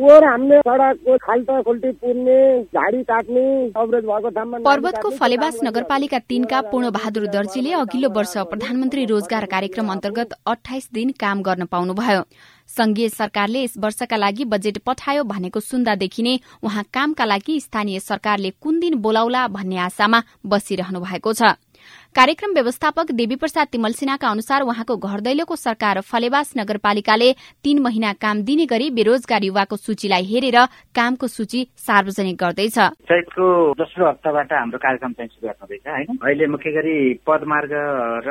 और हामीले सडकको खाल्टा खुल्टी पुर्ने झाडी काट्ने अवरोध भएको ठाउँमा पर्वतको फलेवास नगरपालिका तीनका पूर्ण बहादुर दर्जीले अघिल्लो वर्ष प्रधानमन्त्री रोजगार कार्यक्रम अन्तर्गत अठाइस दिन काम गर्न पाउनुभयो। संघीय सरकारले यस वर्षका लागि बजेट पठायो भनेको सुन्दादेखि नै उहाँ कामका लागि स्थानीय सरकारले कुन दिन बोलाउला भन्ने आशामा बसिरहनु भएको छ। कार्यक्रम व्यवस्थापक देवी प्रसाद तिमल सिन्हाका अनुसार उहाँको घर दैलोको सरकार फलेवास नगरपालिकाले तीन महिना काम दिने गरी बेरोजगार युवाको सूचीलाई हेरेर कामको सूची सार्वजनिक गर्दैछ। चैतको दोस्रो हप्ताबाट हाम्रो कार्यक्रम चाहिँ सुरुवात हुँदैछ होइन? अहिले मुख्य गरी पदमार्ग र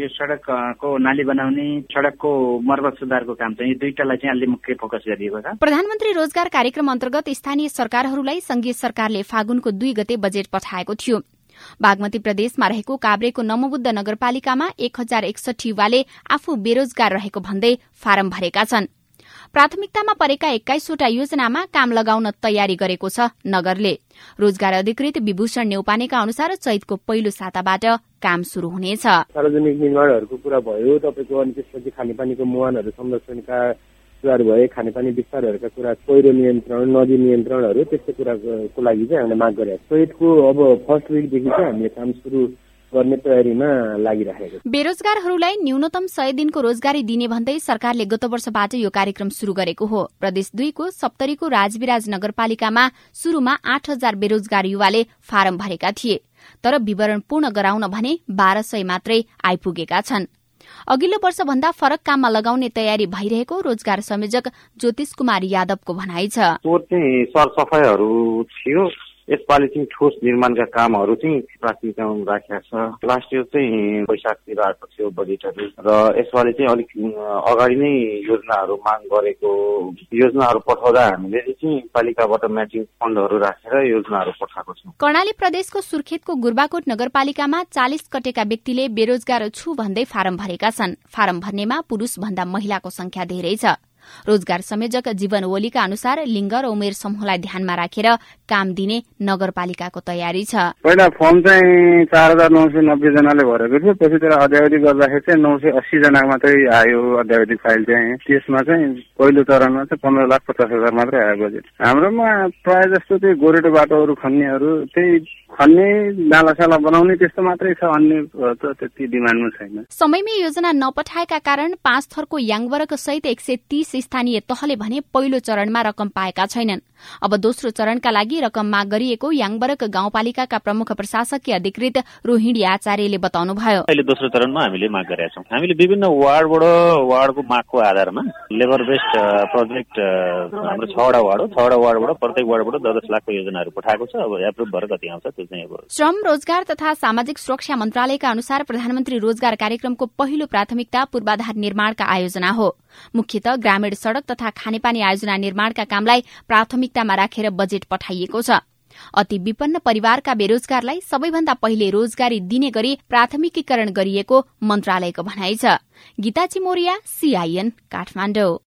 यो सडकको नाली बनाउने सडकको मर्मत सुधारको काम चाहिँ दुईटालाई चाहिँ अलि मुख्य फोकस गरिएको छ। प्रधानमन्त्री रोजगार कार्यक्रम अन्तर्गत स्थानीय सरकारहरूलाई संघीय सरकारले फागुनको दुई गते बजेट पठाएको थियो। बागमती प्रदेशमा रहेको काभ्रेको नमबुद्ध नगरपालिकामा एक हजार एकसठी युवाले आफू बेरोजगार रहेको भन्दै फारम भरेका छन्। प्राथमिकतामा परेका एक्काइसवटा योजनामा काम लगाउन तयारी गरेको छ नगरले। रोजगार अधिकृत विभूषण नेउपानेका अनुसार चैतको पहिलो साताबाट काम शुरू हुनेछ। सार्वजनिक निर्माणहरूको कुरा भयो तपाईँको अनि त्यसपछि खानेपानीको मुहानहरू संरक्षणका कुराहरू भए खानेपानी विस्तारहरूका कुरा पहिरो नियन्त्रण नदी नियन्त्रणहरू त्यस्तो कुराको लागि चाहिँ हामीले माग गरेका छौँ। चैतको अब फर्स्ट विकदेखि चाहिँ हामीले काम सुरु गर्ने तयारीमा लागिरहेको बेरोजगारहरूलाई न्यूनतम सय दिनको रोजगारी दिने भन्दै सरकारले गत वर्षबाट यो कार्यक्रम शुरू गरेको हो। प्रदेश दुईको सप्तरीको राजविराज नगरपालिकामा शुरूमा आठ हजार बेरोजगार युवाले फारम भरेका थिए। तर विवरण पूर्ण गराउन भने बाह्र सय मात्रै आइपुगेका छन्। अघिल्लो वर्षभन्दा फरक काममा लगाउने तयारी भइरहेको रोजगार संयोजक ज्योतिष कुमार यादवको भनाइ छ। यसपालि चाहिँ ठोस निर्माणका कामहरू चाहिँ प्राथमिकतामा राखेका छ। लास्ट इयर चाहिँ वैशाखतिर आएको थियो बजेटहरू र यसपालि चाहिँ अलिक अगाडि नै योजनाहरू माग गरेको योजनाहरू पठाउँदा हामीले चाहिँ पालिकाबाट म्याचिङ फन्डहरू राखेर योजनाहरू पठाएको छौँ। कर्णाली प्रदेशको सुर्खेतको गुर्बाकोट नगरपालिकामा चालिस कटेका व्यक्तिले बेरोजगार छु भन्दै फारम भरेका छन्। फारम भर्नेमा पुरूष भन्दा महिलाको संख्या धेरै छ। रोजगार संयोजक जीवन ओलीका अनुसार लिङ्ग र उमेर समूहलाई ध्यानमा राखेर काम दिने नगरपालिकाको तयारी छ। पहिला फर्म चाहिँ चार हजार नौ सय नब्बे जनाले भरेको थियो। पछि तर अध्यावधि गर्दाखेरि चाहिँ नौ सय अस्सी जना मात्रै आयो अध्यावधि फाइल चाहिँ। त्यसमा चाहिँ पहिलो चरणमा चाहिँ पन्ध्र लाख पचास हजार मात्रै आयो बजेट। हाम्रोमा प्रायः जस्तो चाहिँ गोरेटो बाटोहरू खन्नेहरू त्यही खन्ने नालासाला बनाउने त्यस्तो मात्रै छ अन्य त त्यति डिमान्डमा छैन। समयमै योजना नपठाएका कारण पाँच थरको याङवर्ग सहित एक सय तीस स्थानीय तहले भने पहिलो चरणमा रकम पाएका छैनन्। अब दोस्रो चरणका लागि रकम माग गरिएको याङबरक गाउँपालिकाका प्रमुख प्रशासकीय अधिकृत रोहिणी आचार्यले बताउनुभयो। अहिले दोस्रो चरणमा हामीले माग गरेका छौँ। हामीले विभिन्न वार्डबाट वार्डको मागको आधारमा लेबर बेस्ड प्रोजेक्ट हाम्रो छवटा वार्ड हो। छवटा वार्डबाट प्रत्येक वार्डबाट दस दस लाखको योजनाहरू पठाएको छ। अब एप्रुभ भएर कति आउँछ श्रम रोजगार तथा सामाजिक सुरक्षा मन्त्रालयका अनुसार प्रधानमन्त्री रोजगार कार्यक्रमको पहिलो प्राथमिकता पूर्वाधार निर्माणका आयोजना हो। मुख्यत ग्रामीण सड़क तथा खानेपानी आयोजना निर्माणका कामलाई प्राथमिकतामा राखेर बजेट पठाइएको छ। अति विपन्न परिवारका बेरोजगारलाई सबैभन्दा पहिले रोजगारी दिने गरी प्राथमिकीकरण गरिएको मन्त्रालयको भनाइ छ। गीता चिमोरिया सीआईएन काठमाडौँ।